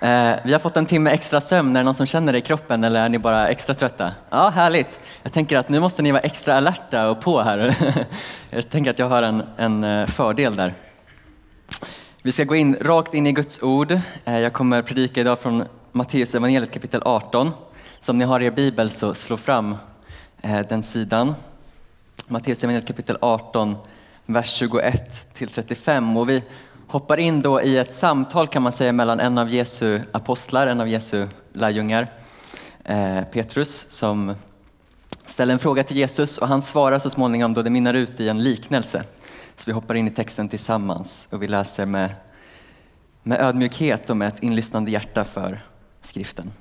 Eh, vi har fått en timme extra sömn. Är det någon som känner det i kroppen eller är ni bara extra trötta? Ja, härligt. Jag tänker att nu måste ni vara extra alerta och på här. Jag tänker att jag har en, en eh, fördel där. Vi ska gå in rakt in i Guds ord. Eh, jag kommer predika idag från Matteus evangeliet kapitel 18. Så om ni har er bibel så slå fram eh, den sidan. Matteus evangeliet kapitel 18, vers 21 till 35. Och vi hoppar in då i ett samtal kan man säga mellan en av Jesu apostlar, en av Jesu lärjungar, eh, Petrus, som ställer en fråga till Jesus och han svarar så småningom då det minnar ut i en liknelse. Så vi hoppar in i texten tillsammans och vi läser med, med ödmjukhet och med ett inlyssnande hjärta för skriften.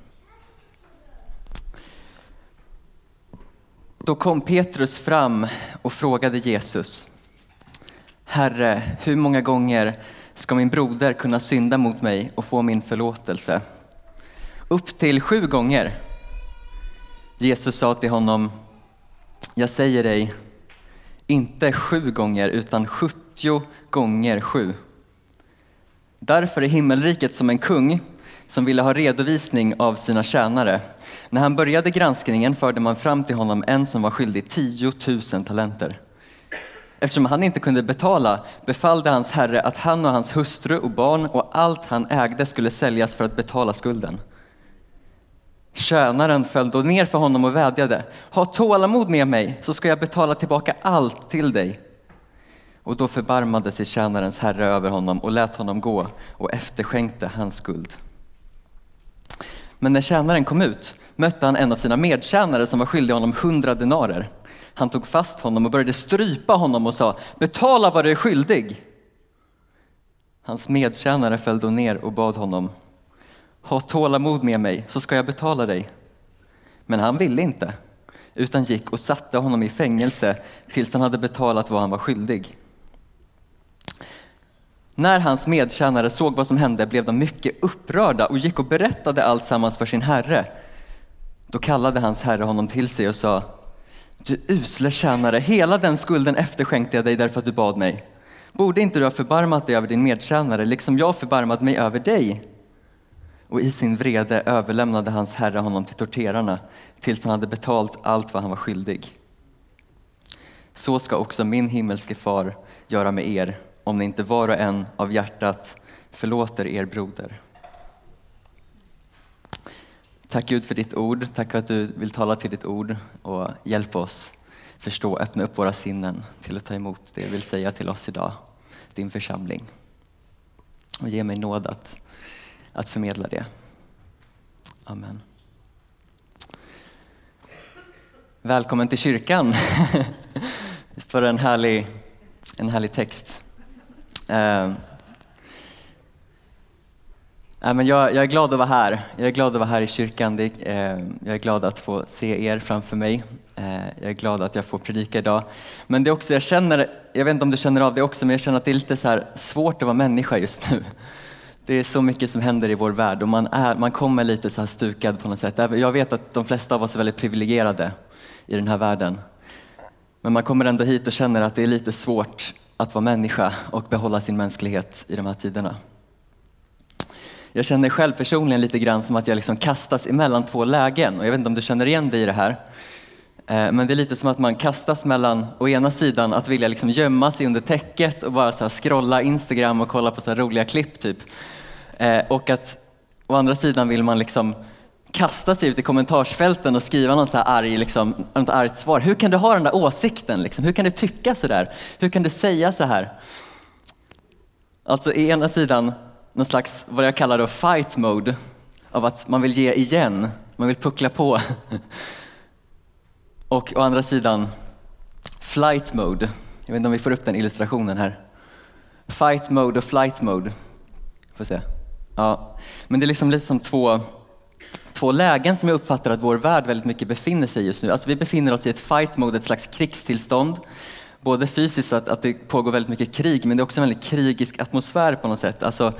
Då kom Petrus fram och frågade Jesus, Herre, hur många gånger ska min broder kunna synda mot mig och få min förlåtelse? Upp till sju gånger. Jesus sa till honom, jag säger dig, inte sju gånger utan sjuttio gånger sju. Därför är himmelriket som en kung som ville ha redovisning av sina tjänare. När han började granskningen förde man fram till honom en som var skyldig 10 000 talenter. Eftersom han inte kunde betala befallde hans herre att han och hans hustru och barn och allt han ägde skulle säljas för att betala skulden. Tjänaren föll då ner för honom och vädjade. Ha tålamod med mig så ska jag betala tillbaka allt till dig. Och då förbarmade sig tjänarens herre över honom och lät honom gå och efterskänkte hans skuld. Men när tjänaren kom ut mötte han en av sina medtjänare som var skyldig honom hundra denarer. Han tog fast honom och började strypa honom och sa, betala vad du är skyldig. Hans medtjänare föll då ner och bad honom, ha tålamod med mig så ska jag betala dig. Men han ville inte, utan gick och satte honom i fängelse tills han hade betalat vad han var skyldig. När hans medtjänare såg vad som hände blev de mycket upprörda och gick och berättade allt sammans för sin herre. Då kallade hans herre honom till sig och sa, du usle tjänare, hela den skulden efterskänkte jag dig därför att du bad mig. Borde inte du ha förbarmat dig över din medtjänare, liksom jag förbarmat mig över dig? Och i sin vrede överlämnade hans herre honom till torterarna tills han hade betalt allt vad han var skyldig. Så ska också min himmelske far göra med er om ni inte var och en av hjärtat förlåter er broder. Tack Gud för ditt ord. Tack för att du vill tala till ditt ord och hjälpa oss förstå, öppna upp våra sinnen till att ta emot det du vill säga till oss idag, din församling. Och ge mig nåd att, att förmedla det. Amen. Välkommen till kyrkan. Visst var det en härlig, en härlig text? Uh, Ja, men jag, jag, är glad att vara här. Jag är glad att vara här i kyrkan. Det, eh, jag är glad att få se er framför mig. Eh, jag är glad att jag får predika idag. Men det är också, jag känner, jag vet inte om du känner av det också, men jag känner att det är lite så svårt att vara människa just nu. Det är så mycket som händer i vår värld och man, är, man kommer lite så här stukad på något sätt. Jag vet att de flesta av oss är väldigt privilegierade i den här världen. Men man kommer ändå hit och känner att det är lite svårt att vara människa och behålla sin mänsklighet i de här tiderna. Jag känner själv personligen lite grann som att jag liksom kastas emellan två lägen och jag vet inte om du känner igen dig i det här. Eh, men det är lite som att man kastas mellan å ena sidan att vilja liksom gömma sig under täcket och bara så scrolla Instagram och kolla på så roliga klipp typ. Eh, och att å andra sidan vill man liksom kasta sig ut i kommentarsfälten och skriva någon så här arg, liksom, något argt svar. Hur kan du ha den där åsikten? Liksom? Hur kan du tycka så där? Hur kan du säga så här? Alltså, i ena sidan någon slags, vad jag kallar då fight mode, av att man vill ge igen, man vill puckla på. Och å andra sidan flight mode. Jag vet inte om vi får upp den illustrationen här. Fight mode och flight mode. Får se. Ja. Men det är liksom lite som två, två lägen som jag uppfattar att vår värld väldigt mycket befinner sig i just nu. Alltså vi befinner oss i ett fight mode, ett slags krigstillstånd både fysiskt att, att det pågår väldigt mycket krig, men det är också en väldigt krigisk atmosfär på något sätt. Alltså,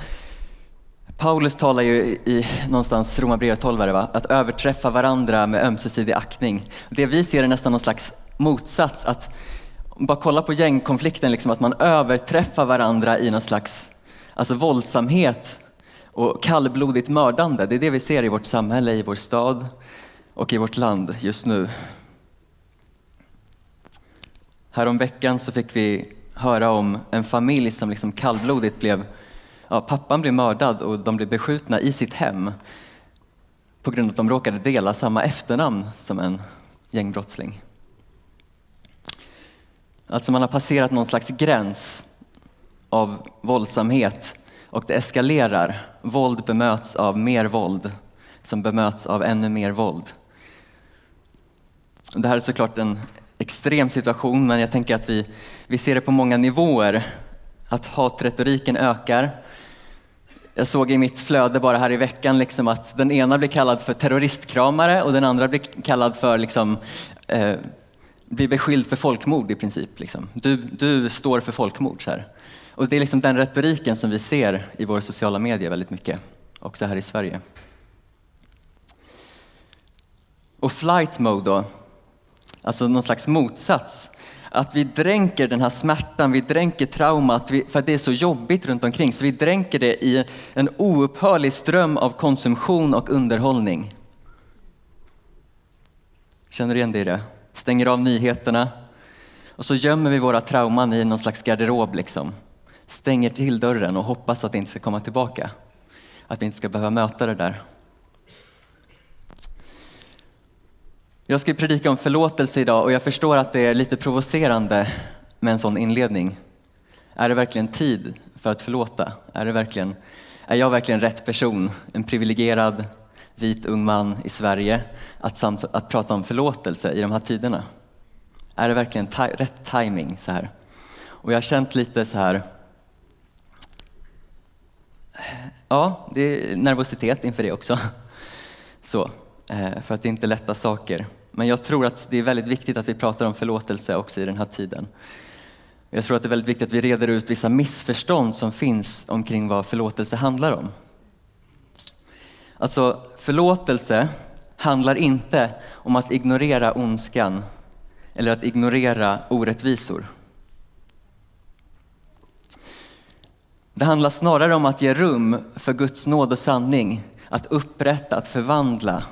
Paulus talar ju i någonstans Romarbrevet 12, va? att överträffa varandra med ömsesidig aktning. Det vi ser är nästan någon slags motsats, att bara kolla på gängkonflikten, liksom, att man överträffar varandra i någon slags alltså, våldsamhet och kallblodigt mördande. Det är det vi ser i vårt samhälle, i vår stad och i vårt land just nu. Häromveckan så fick vi höra om en familj som liksom kallblodigt blev, ja, pappan blev mördad och de blev beskjutna i sitt hem på grund av att de råkade dela samma efternamn som en gängbrottsling. Alltså man har passerat någon slags gräns av våldsamhet och det eskalerar. Våld bemöts av mer våld som bemöts av ännu mer våld. Det här är såklart en extrem situation men jag tänker att vi, vi ser det på många nivåer. Att hatretoriken ökar. Jag såg i mitt flöde bara här i veckan liksom att den ena blir kallad för terroristkramare och den andra blir kallad för liksom, eh, blir beskylld för folkmord i princip. Liksom. Du, du står för folkmord. Så här. Och det är liksom den retoriken som vi ser i våra sociala medier väldigt mycket, också här i Sverige. Och flight mode då, alltså någon slags motsats. Att vi dränker den här smärtan, vi dränker traumat för att det är så jobbigt runt omkring. Så vi dränker det i en oupphörlig ström av konsumtion och underhållning. Känner du igen dig i det? Stänger av nyheterna och så gömmer vi våra trauman i någon slags garderob. Liksom. Stänger till dörren och hoppas att det inte ska komma tillbaka. Att vi inte ska behöva möta det där. Jag ska predika om förlåtelse idag och jag förstår att det är lite provocerande med en sån inledning. Är det verkligen tid för att förlåta? Är, det verkligen, är jag verkligen rätt person, en privilegierad vit ung man i Sverige, att, samt, att prata om förlåtelse i de här tiderna? Är det verkligen ta rätt timing så här? Och jag har känt lite så här, ja, det är nervositet inför det också. Så, eh, för att det inte är lätta saker. Men jag tror att det är väldigt viktigt att vi pratar om förlåtelse också i den här tiden. Jag tror att det är väldigt viktigt att vi reder ut vissa missförstånd som finns omkring vad förlåtelse handlar om. Alltså, förlåtelse handlar inte om att ignorera ondskan eller att ignorera orättvisor. Det handlar snarare om att ge rum för Guds nåd och sanning, att upprätta, att förvandla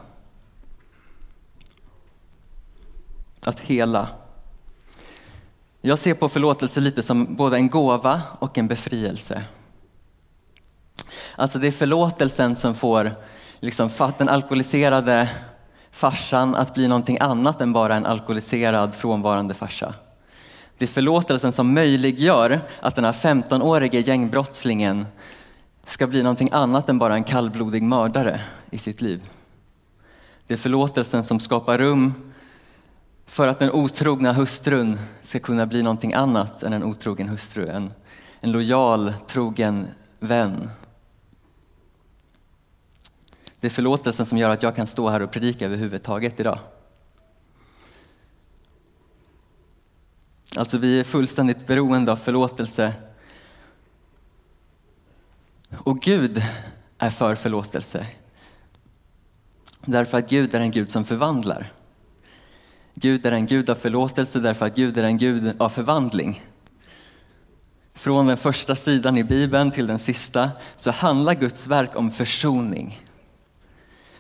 att hela. Jag ser på förlåtelse lite som både en gåva och en befrielse. Alltså det är förlåtelsen som får liksom, den alkoholiserade farsan att bli någonting annat än bara en alkoholiserad frånvarande farsa. Det är förlåtelsen som möjliggör att den här 15-årige gängbrottslingen ska bli någonting annat än bara en kallblodig mördare i sitt liv. Det är förlåtelsen som skapar rum för att den otrogna hustrun ska kunna bli någonting annat än en otrogen hustru. En, en lojal, trogen vän. Det är förlåtelsen som gör att jag kan stå här och predika överhuvudtaget idag. Alltså vi är fullständigt beroende av förlåtelse. Och Gud är för förlåtelse. Därför att Gud är en Gud som förvandlar. Gud är en Gud av förlåtelse därför att Gud är en Gud av förvandling. Från den första sidan i Bibeln till den sista så handlar Guds verk om försoning.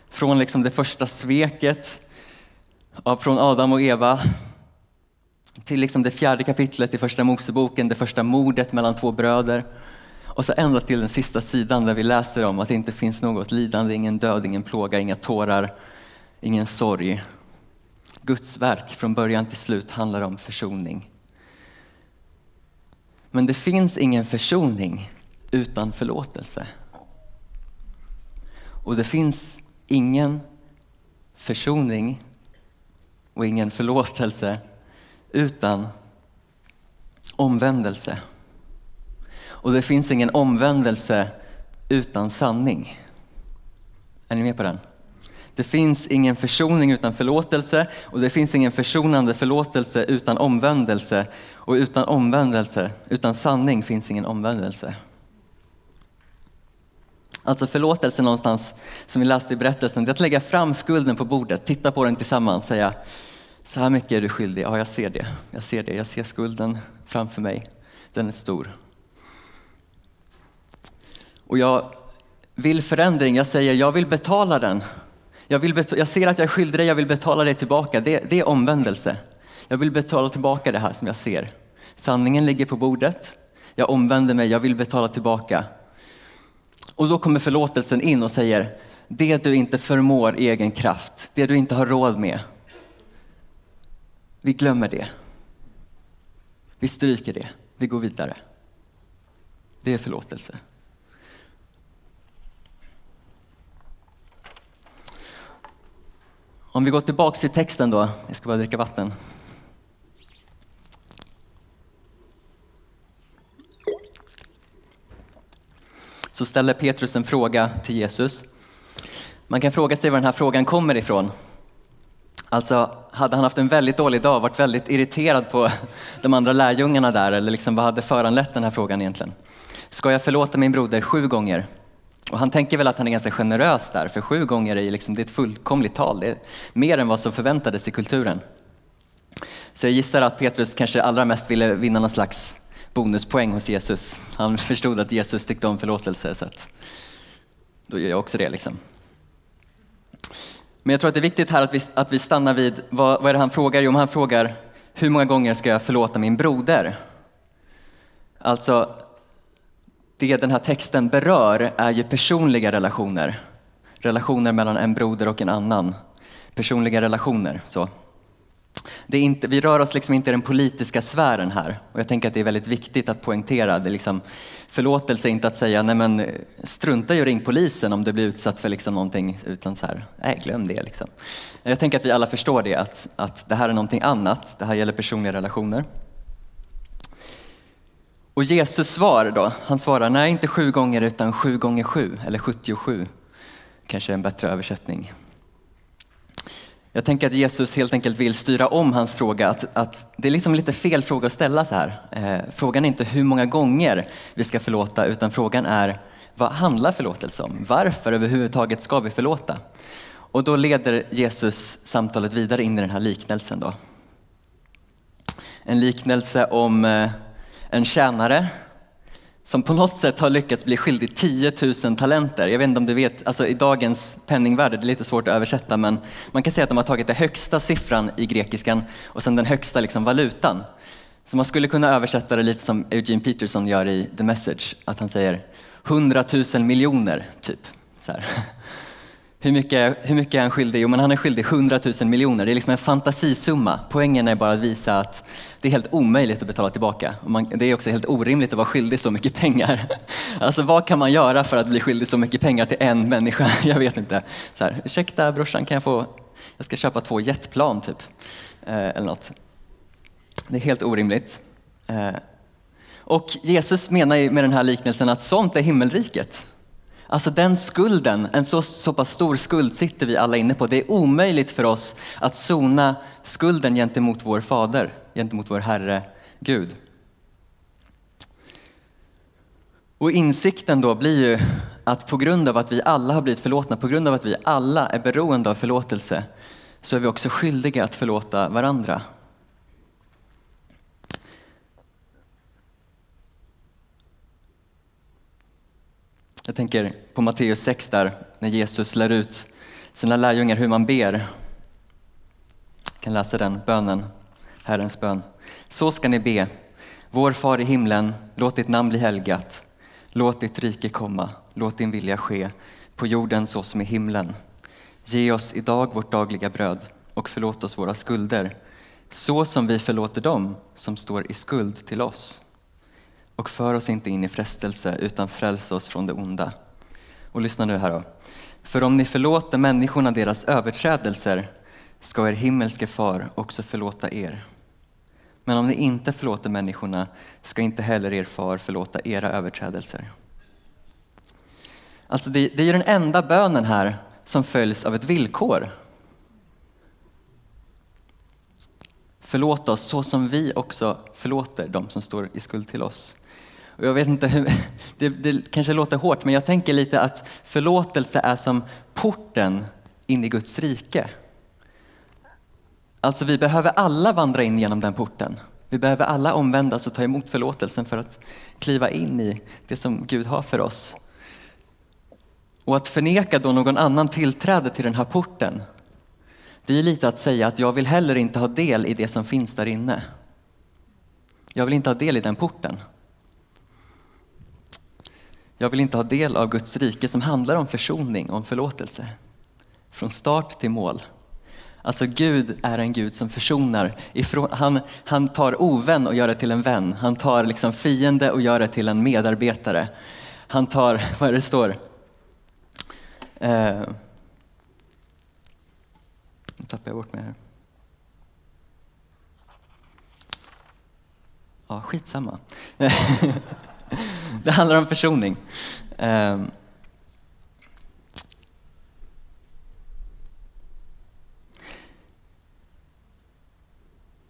Från liksom det första sveket från Adam och Eva till liksom det fjärde kapitlet i första Moseboken, det första mordet mellan två bröder. Och så ända till den sista sidan där vi läser om att det inte finns något lidande, ingen död, ingen plåga, inga tårar, ingen sorg. Guds verk från början till slut handlar om försoning. Men det finns ingen försoning utan förlåtelse. Och det finns ingen försoning och ingen förlåtelse utan omvändelse. Och det finns ingen omvändelse utan sanning. Är ni med på den? Det finns ingen försoning utan förlåtelse och det finns ingen försonande förlåtelse utan omvändelse. Och utan omvändelse, utan sanning finns ingen omvändelse. Alltså förlåtelse någonstans, som vi läste i berättelsen, det är att lägga fram skulden på bordet, titta på den tillsammans, säga så här mycket är du skyldig, ja jag ser det, jag ser det, jag ser skulden framför mig, den är stor. Och jag vill förändring, jag säger jag vill betala den. Jag, vill betala, jag ser att jag är skyldig dig, jag vill betala dig tillbaka. Det, det är omvändelse. Jag vill betala tillbaka det här som jag ser. Sanningen ligger på bordet. Jag omvänder mig, jag vill betala tillbaka. Och då kommer förlåtelsen in och säger, det du inte förmår i egen kraft, det du inte har råd med. Vi glömmer det. Vi stryker det, vi går vidare. Det är förlåtelse. Om vi går tillbaks till texten då, jag ska bara dricka vatten. Så ställer Petrus en fråga till Jesus. Man kan fråga sig var den här frågan kommer ifrån. Alltså, hade han haft en väldigt dålig dag, varit väldigt irriterad på de andra lärjungarna där, eller liksom, vad hade föranlett den här frågan egentligen? Ska jag förlåta min broder sju gånger? Och han tänker väl att han är ganska generös där, för sju gånger är, liksom, det är ett fullkomligt tal. Det är mer än vad som förväntades i kulturen. Så jag gissar att Petrus kanske allra mest ville vinna någon slags bonuspoäng hos Jesus. Han förstod att Jesus tyckte om förlåtelse, så att då gör jag också det. Liksom. Men jag tror att det är viktigt här att vi, att vi stannar vid, vad, vad är det han frågar? Jo, han frågar, hur många gånger ska jag förlåta min broder? Alltså, det den här texten berör är ju personliga relationer. Relationer mellan en broder och en annan. Personliga relationer. Så. Det är inte, vi rör oss liksom inte i den politiska sfären här. Och jag tänker att det är väldigt viktigt att poängtera. Det liksom, förlåtelse är inte att säga, nej men strunta i att ring polisen om du blir utsatt för liksom någonting. Utan så här, nej glöm det. Liksom. Jag tänker att vi alla förstår det, att, att det här är någonting annat. Det här gäller personliga relationer. Och Jesus svar då, han svarar nej inte sju gånger utan sju gånger sju, eller 77. Kanske en bättre översättning. Jag tänker att Jesus helt enkelt vill styra om hans fråga. Att, att det är liksom lite fel fråga att ställa så här. Eh, frågan är inte hur många gånger vi ska förlåta, utan frågan är vad handlar förlåtelse om? Varför överhuvudtaget ska vi förlåta? Och då leder Jesus samtalet vidare in i den här liknelsen. Då. En liknelse om eh, en tjänare som på något sätt har lyckats bli skyldig 10 000 talenter. Jag vet inte om du vet, alltså i dagens penningvärde, det är lite svårt att översätta, men man kan säga att de har tagit den högsta siffran i grekiskan och sen den högsta liksom valutan. Så man skulle kunna översätta det lite som Eugene Peterson gör i The Message, att han säger 100 000 miljoner, typ. Så här. Hur mycket, hur mycket är han skyldig? Jo, men han är skyldig 100 000 miljoner. Det är liksom en fantasisumma. Poängen är bara att visa att det är helt omöjligt att betala tillbaka. Och man, det är också helt orimligt att vara skyldig så mycket pengar. Alltså vad kan man göra för att bli skyldig så mycket pengar till en människa? Jag vet inte. Så här, ursäkta brorsan, kan jag få, jag ska köpa två jetplan typ. Eh, eller något. Det är helt orimligt. Eh, och Jesus menar med den här liknelsen att sånt är himmelriket. Alltså den skulden, en så, så pass stor skuld sitter vi alla inne på. Det är omöjligt för oss att sona skulden gentemot vår fader, gentemot vår Herre Gud. Och insikten då blir ju att på grund av att vi alla har blivit förlåtna, på grund av att vi alla är beroende av förlåtelse, så är vi också skyldiga att förlåta varandra. Jag tänker på Matteus 6 där, när Jesus lär ut sina lärjungar hur man ber. Jag kan läsa den bönen, Herrens bön. Så ska ni be. Vår far i himlen, låt ditt namn bli helgat. Låt ditt rike komma. Låt din vilja ske på jorden så som i himlen. Ge oss idag vårt dagliga bröd och förlåt oss våra skulder så som vi förlåter dem som står i skuld till oss och för oss inte in i frestelse utan fräls oss från det onda. Och lyssna nu här då. För om ni förlåter människorna deras överträdelser ska er himmelske far också förlåta er. Men om ni inte förlåter människorna ska inte heller er far förlåta era överträdelser. Alltså det, det är ju den enda bönen här som följs av ett villkor. Förlåt oss så som vi också förlåter de som står i skuld till oss. Och jag vet inte hur, det, det kanske låter hårt, men jag tänker lite att förlåtelse är som porten in i Guds rike. Alltså vi behöver alla vandra in genom den porten. Vi behöver alla omvändas och ta emot förlåtelsen för att kliva in i det som Gud har för oss. Och att förneka då någon annan tillträde till den här porten, det är lite att säga att jag vill heller inte ha del i det som finns där inne. Jag vill inte ha del i den porten. Jag vill inte ha del av Guds rike som handlar om försoning, om förlåtelse. Från start till mål. Alltså Gud är en Gud som försonar. Ifrån, han, han tar ovän och gör det till en vän. Han tar liksom fiende och gör det till en medarbetare. Han tar, vad är det står? Eh, nu tappar jag bort mig här. Ja, skitsamma. det handlar om försoning. Um,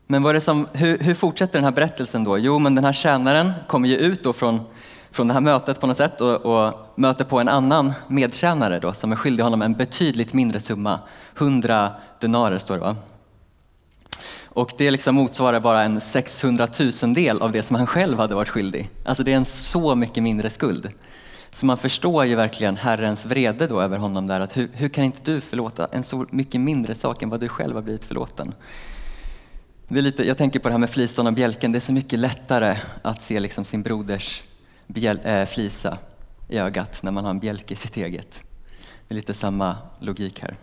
Men vad är det som, hur, hur, fortsätter den här berättelsen då? Jo, men den här tjänaren kommer ju ut då från, från det här mötet på något sätt och, och möter på en annan medtjänare då, som är skyldig honom en betydligt mindre summa. 100 denarer står det va? Och det liksom motsvarar bara en 600 000 del av det som han själv hade varit skyldig. Alltså det är en så mycket mindre skuld. Så man förstår ju verkligen Herrens vrede då över honom där. Att hur, hur kan inte du förlåta en så mycket mindre sak än vad du själv har blivit förlåten? Det är lite, jag tänker på det här med flisan och bjälken. Det är så mycket lättare att se liksom sin broders bjäl, äh, flisa i ögat när man har en bjälke i sitt eget. Det är lite samma logik här.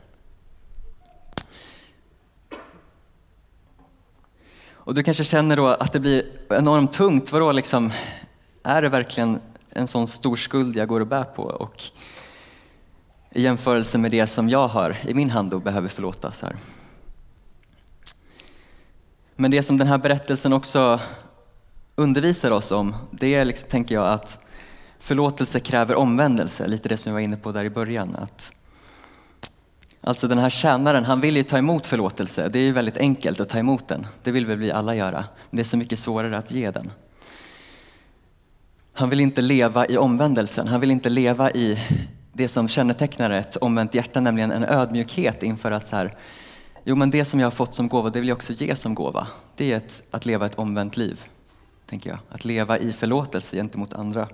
Och du kanske känner då att det blir enormt tungt. Vadå liksom, är det verkligen en sån stor skuld jag går och bär på? Och i jämförelse med det som jag har i min hand och behöver förlåtas här. Men det som den här berättelsen också undervisar oss om, det är, liksom, tänker jag, att förlåtelse kräver omvändelse. Lite det som jag var inne på där i början. Att, alltså den här tjänaren, han vill ju ta emot förlåtelse. Det är ju väldigt enkelt att ta emot den. Det vill väl vi alla göra. Men det är så mycket svårare att ge den. Han vill inte leva i omvändelsen. Han vill inte leva i det som kännetecknar ett omvänt hjärta, nämligen en ödmjukhet inför att så här, Jo, men det som jag har fått som gåva, det vill jag också ge som gåva. Det är ett, att leva ett omvänt liv, tänker jag. Att leva i förlåtelse gentemot andra.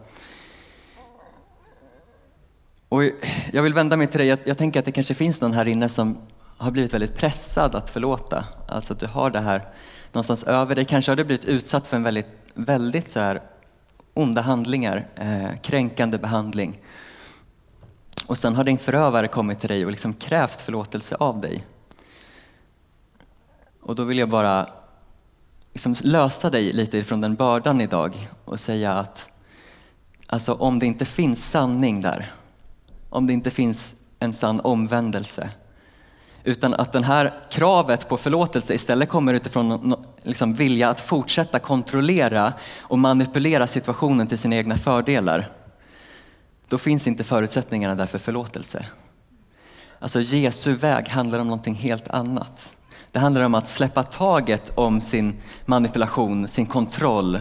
Och jag vill vända mig till dig, jag, jag tänker att det kanske finns någon här inne som har blivit väldigt pressad att förlåta. Alltså att du har det här någonstans över dig. Kanske har du blivit utsatt för en väldigt, väldigt så här onda handlingar, eh, kränkande behandling. Och sen har din förövare kommit till dig och liksom krävt förlåtelse av dig. Och då vill jag bara liksom lösa dig lite från den bördan idag och säga att alltså om det inte finns sanning där, om det inte finns en sann omvändelse, utan att det här kravet på förlåtelse istället kommer utifrån liksom vilja att fortsätta kontrollera och manipulera situationen till sina egna fördelar. Då finns inte förutsättningarna där för förlåtelse. Alltså Jesu väg handlar om någonting helt annat. Det handlar om att släppa taget om sin manipulation, sin kontroll.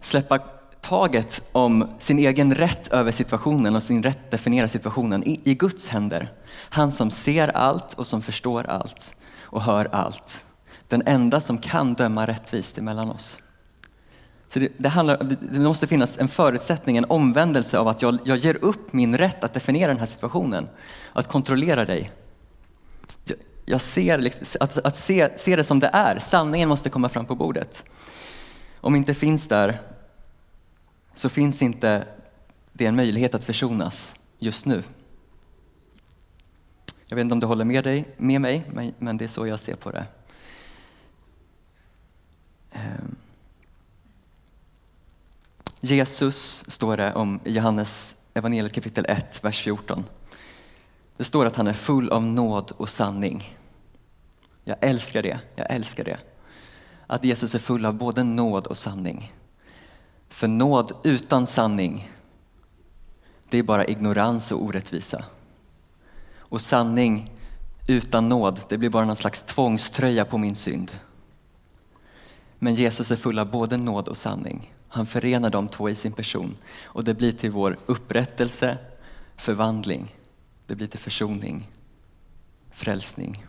Släppa taget om sin egen rätt över situationen och sin rätt att definiera situationen i, i Guds händer. Han som ser allt och som förstår allt och hör allt. Den enda som kan döma rättvist emellan oss. Så det, det, handlar, det måste finnas en förutsättning, en omvändelse av att jag, jag ger upp min rätt att definiera den här situationen. Att kontrollera dig jag ser, liksom, att, att se, se det som det är. Sanningen måste komma fram på bordet. Om inte finns där så finns inte det en möjlighet att försonas just nu. Jag vet inte om du håller med, dig, med mig, men, men det är så jag ser på det. Ehm. Jesus står det om i Johannes evangeliet kapitel 1, vers 14. Det står att han är full av nåd och sanning. Jag älskar det, jag älskar det. Att Jesus är full av både nåd och sanning. För nåd utan sanning, det är bara ignorans och orättvisa. Och sanning utan nåd, det blir bara någon slags tvångströja på min synd. Men Jesus är full av både nåd och sanning. Han förenar de två i sin person och det blir till vår upprättelse, förvandling, det blir till försoning, frälsning.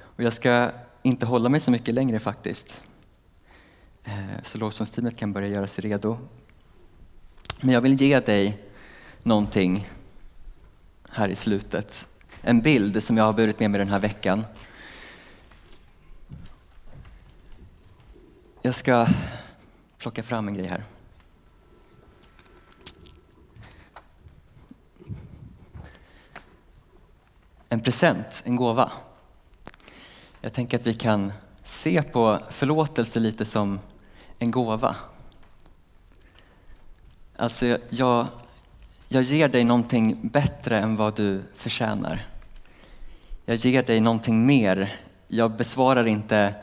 Och jag ska inte hålla mig så mycket längre faktiskt. Eh, så lovsångsteamet kan börja göra sig redo. Men jag vill ge dig någonting här i slutet. En bild som jag har burit med mig den här veckan. Jag ska plocka fram en grej här. En present, en gåva. Jag tänker att vi kan se på förlåtelse lite som en gåva. Alltså, jag, jag ger dig någonting bättre än vad du förtjänar. Jag ger dig någonting mer. Jag besvarar inte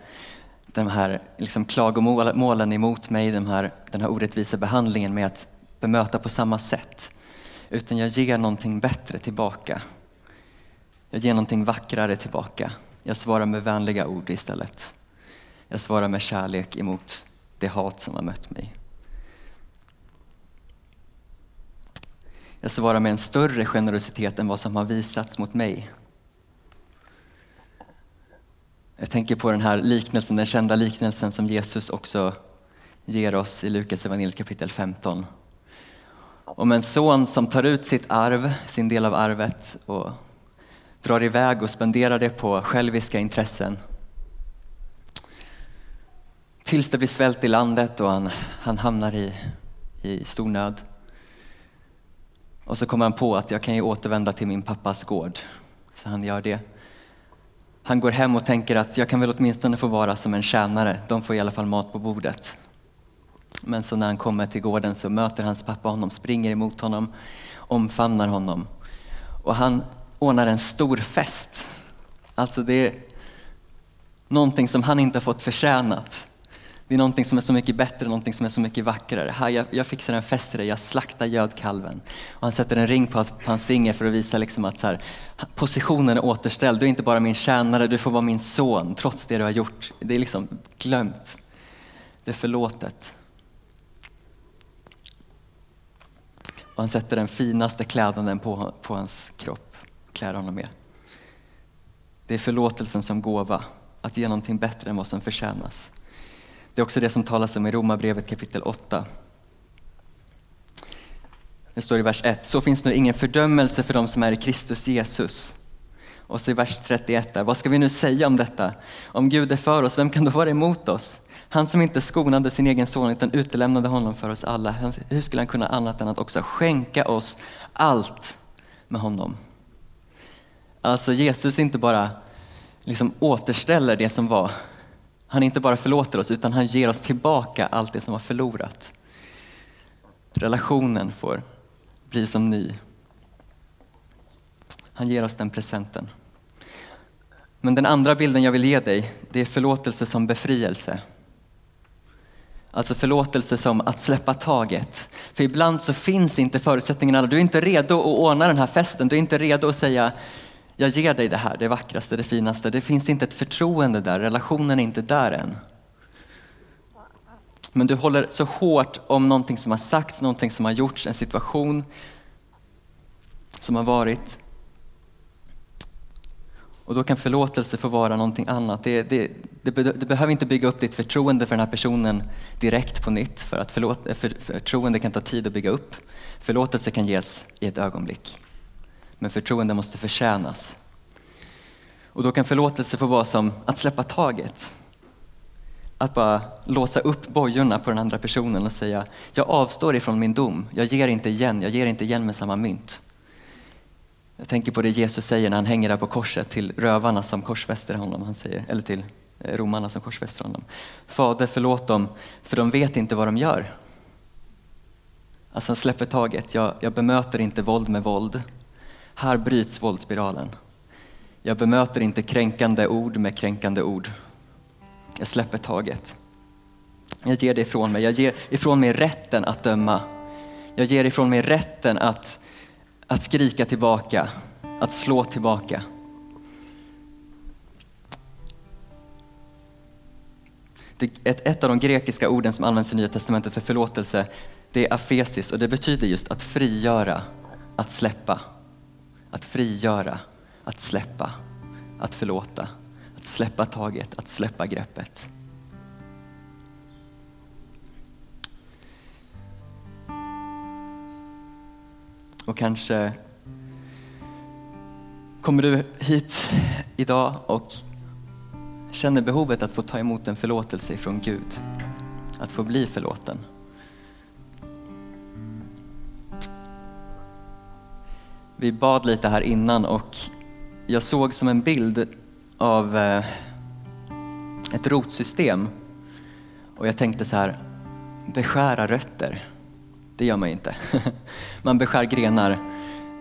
de här liksom klagomålen emot mig, den här, den här orättvisa behandlingen med att bemöta på samma sätt. Utan jag ger någonting bättre tillbaka. Jag ger någonting vackrare tillbaka. Jag svarar med vänliga ord istället. Jag svarar med kärlek emot det hat som har mött mig. Jag svarar med en större generositet än vad som har visats mot mig. Jag tänker på den här liknelsen, den kända liknelsen som Jesus också ger oss i Lukas evangeliet kapitel 15. Om en son som tar ut sitt arv, sin del av arvet och drar iväg och spenderar det på själviska intressen. Tills det blir svält i landet och han, han hamnar i, i stor nöd. Och så kommer han på att jag kan ju återvända till min pappas gård. Så han gör det. Han går hem och tänker att jag kan väl åtminstone få vara som en tjänare. De får i alla fall mat på bordet. Men så när han kommer till gården så möter hans pappa honom, springer emot honom, omfamnar honom. Och han ordnar en stor fest. Alltså det är någonting som han inte har fått förtjänat. Det är någonting som är så mycket bättre, någonting som är så mycket vackrare. Här, jag, jag fixar en fest till dig, jag slaktar gödkalven. Och han sätter en ring på, på hans finger för att visa liksom att så här, positionen är återställd. Du är inte bara min tjänare, du får vara min son trots det du har gjort. Det är liksom glömt. Det är förlåtet. Och han sätter den finaste klädnaden på, på hans kropp, klär honom med. Det är förlåtelsen som gåva, att ge någonting bättre än vad som förtjänas. Det är också det som talas om i Romarbrevet kapitel 8. Det står i vers 1, så finns nu ingen fördömelse för dem som är i Kristus Jesus. Och så i vers 31 där, vad ska vi nu säga om detta? Om Gud är för oss, vem kan då vara emot oss? Han som inte skonade sin egen son utan utelämnade honom för oss alla, hur skulle han kunna annat än att också skänka oss allt med honom? Alltså Jesus inte bara liksom återställer det som var, han inte bara förlåter oss utan han ger oss tillbaka allt det som var förlorat. Relationen får bli som ny. Han ger oss den presenten. Men den andra bilden jag vill ge dig, det är förlåtelse som befrielse. Alltså förlåtelse som att släppa taget. För ibland så finns inte förutsättningarna. Du är inte redo att ordna den här festen. Du är inte redo att säga, jag ger dig det här, det vackraste, det finaste. Det finns inte ett förtroende där, relationen är inte där än. Men du håller så hårt om någonting som har sagts, någonting som har gjorts, en situation som har varit. Och då kan förlåtelse få vara någonting annat. Det, det, det, det, behöver inte bygga upp ditt förtroende för den här personen direkt på nytt, för att förlåt, för, förtroende kan ta tid att bygga upp. Förlåtelse kan ges i ett ögonblick. Men förtroende måste förtjänas. Och då kan förlåtelse få vara som att släppa taget. Att bara låsa upp bojorna på den andra personen och säga, jag avstår ifrån min dom, jag ger inte igen, jag ger inte igen med samma mynt. Jag tänker på det Jesus säger när han hänger där på korset till rövarna som korsfäster honom, han säger, eller till eh, romarna som korsfäster honom. Fader förlåt dem, för de vet inte vad de gör. Alltså han släpper taget, jag, jag bemöter inte våld med våld, här bryts våldsspiralen. Jag bemöter inte kränkande ord med kränkande ord. Jag släpper taget. Jag ger det ifrån mig. Jag ger ifrån mig rätten att döma. Jag ger ifrån mig rätten att, att skrika tillbaka, att slå tillbaka. Ett, ett av de grekiska orden som används i Nya Testamentet för förlåtelse, det är afesis och det betyder just att frigöra, att släppa. Att frigöra, att släppa, att förlåta, att släppa taget, att släppa greppet. Och kanske kommer du hit idag och känner behovet att få ta emot en förlåtelse från Gud. Att få bli förlåten. Vi bad lite här innan och jag såg som en bild av eh, ett rotsystem. Och jag tänkte så här, beskära rötter, det gör man ju inte. Man beskär grenar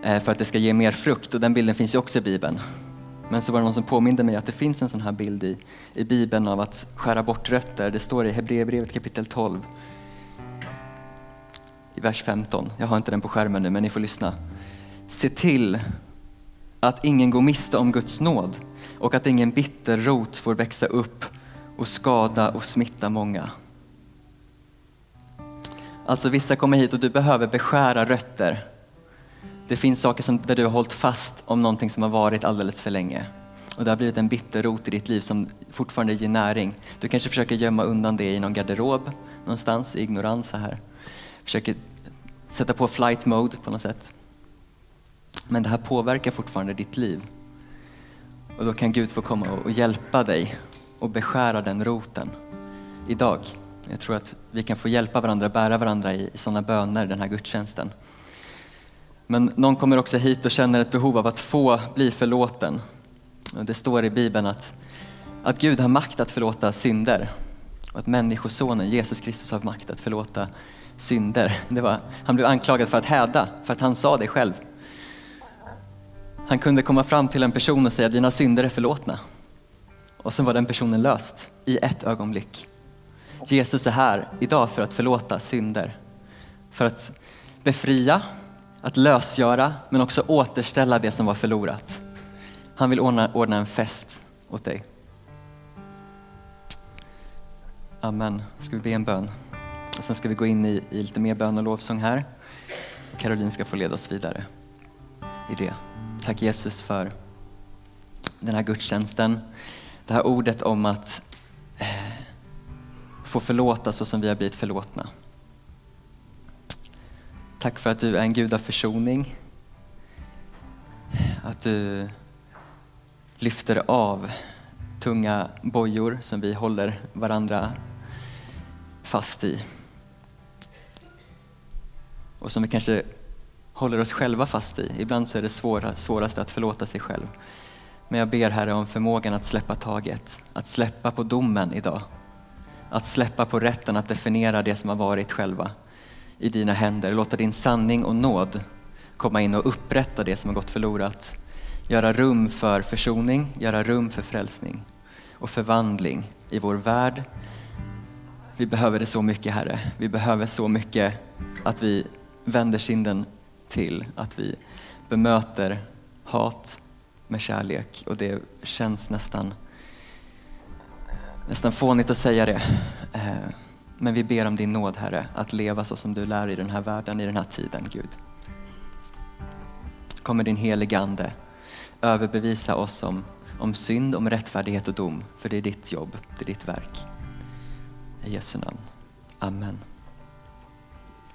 eh, för att det ska ge mer frukt och den bilden finns ju också i Bibeln. Men så var det någon som påminde mig att det finns en sån här bild i, i Bibeln av att skära bort rötter. Det står i Hebreerbrevet kapitel 12 i vers 15. Jag har inte den på skärmen nu men ni får lyssna. Se till att ingen går miste om Guds nåd och att ingen bitter rot får växa upp och skada och smitta många. Alltså vissa kommer hit och du behöver beskära rötter. Det finns saker som, där du har hållit fast om någonting som har varit alldeles för länge. Och det har blivit en bitter rot i ditt liv som fortfarande ger näring. Du kanske försöker gömma undan det i någon garderob någonstans i ignorans så här. Försöker sätta på flight mode på något sätt. Men det här påverkar fortfarande ditt liv. Och då kan Gud få komma och hjälpa dig och beskära den roten idag. Jag tror att vi kan få hjälpa varandra, bära varandra i, i sådana böner den här gudstjänsten. Men någon kommer också hit och känner ett behov av att få bli förlåten. Och det står i Bibeln att, att Gud har makt att förlåta synder och att Människosonen, Jesus Kristus, har makt att förlåta synder. Det var, han blev anklagad för att häda, för att han sa det själv. Han kunde komma fram till en person och säga dina synder är förlåtna. Och sen var den personen löst i ett ögonblick. Jesus är här idag för att förlåta synder. För att befria, att lösgöra, men också återställa det som var förlorat. Han vill ordna, ordna en fest åt dig. Amen. Ska vi be en bön? Och sen ska vi gå in i, i lite mer bön och lovsång här. Caroline ska få leda oss vidare i det. Tack Jesus för den här gudstjänsten. Det här ordet om att eh, få förlåta så som vi har blivit förlåtna. Tack för att du är en Gud av försoning. Att du lyfter av tunga bojor som vi håller varandra fast i. Och som vi kanske håller oss själva fast i. Ibland så är det svåra, svåraste att förlåta sig själv. Men jag ber Herre om förmågan att släppa taget, att släppa på domen idag. Att släppa på rätten att definiera det som har varit själva i dina händer. Låta din sanning och nåd komma in och upprätta det som har gått förlorat. Göra rum för försoning, göra rum för frälsning och förvandling i vår värld. Vi behöver det så mycket Herre. Vi behöver så mycket att vi vänder kinden till, att vi bemöter hat med kärlek och det känns nästan, nästan fånigt att säga det. Eh, men vi ber om din nåd Herre, att leva så som du lär i den här världen, i den här tiden Gud. Kommer din helige Ande överbevisa oss om, om synd, om rättfärdighet och dom, för det är ditt jobb, det är ditt verk. I Jesu namn. Amen.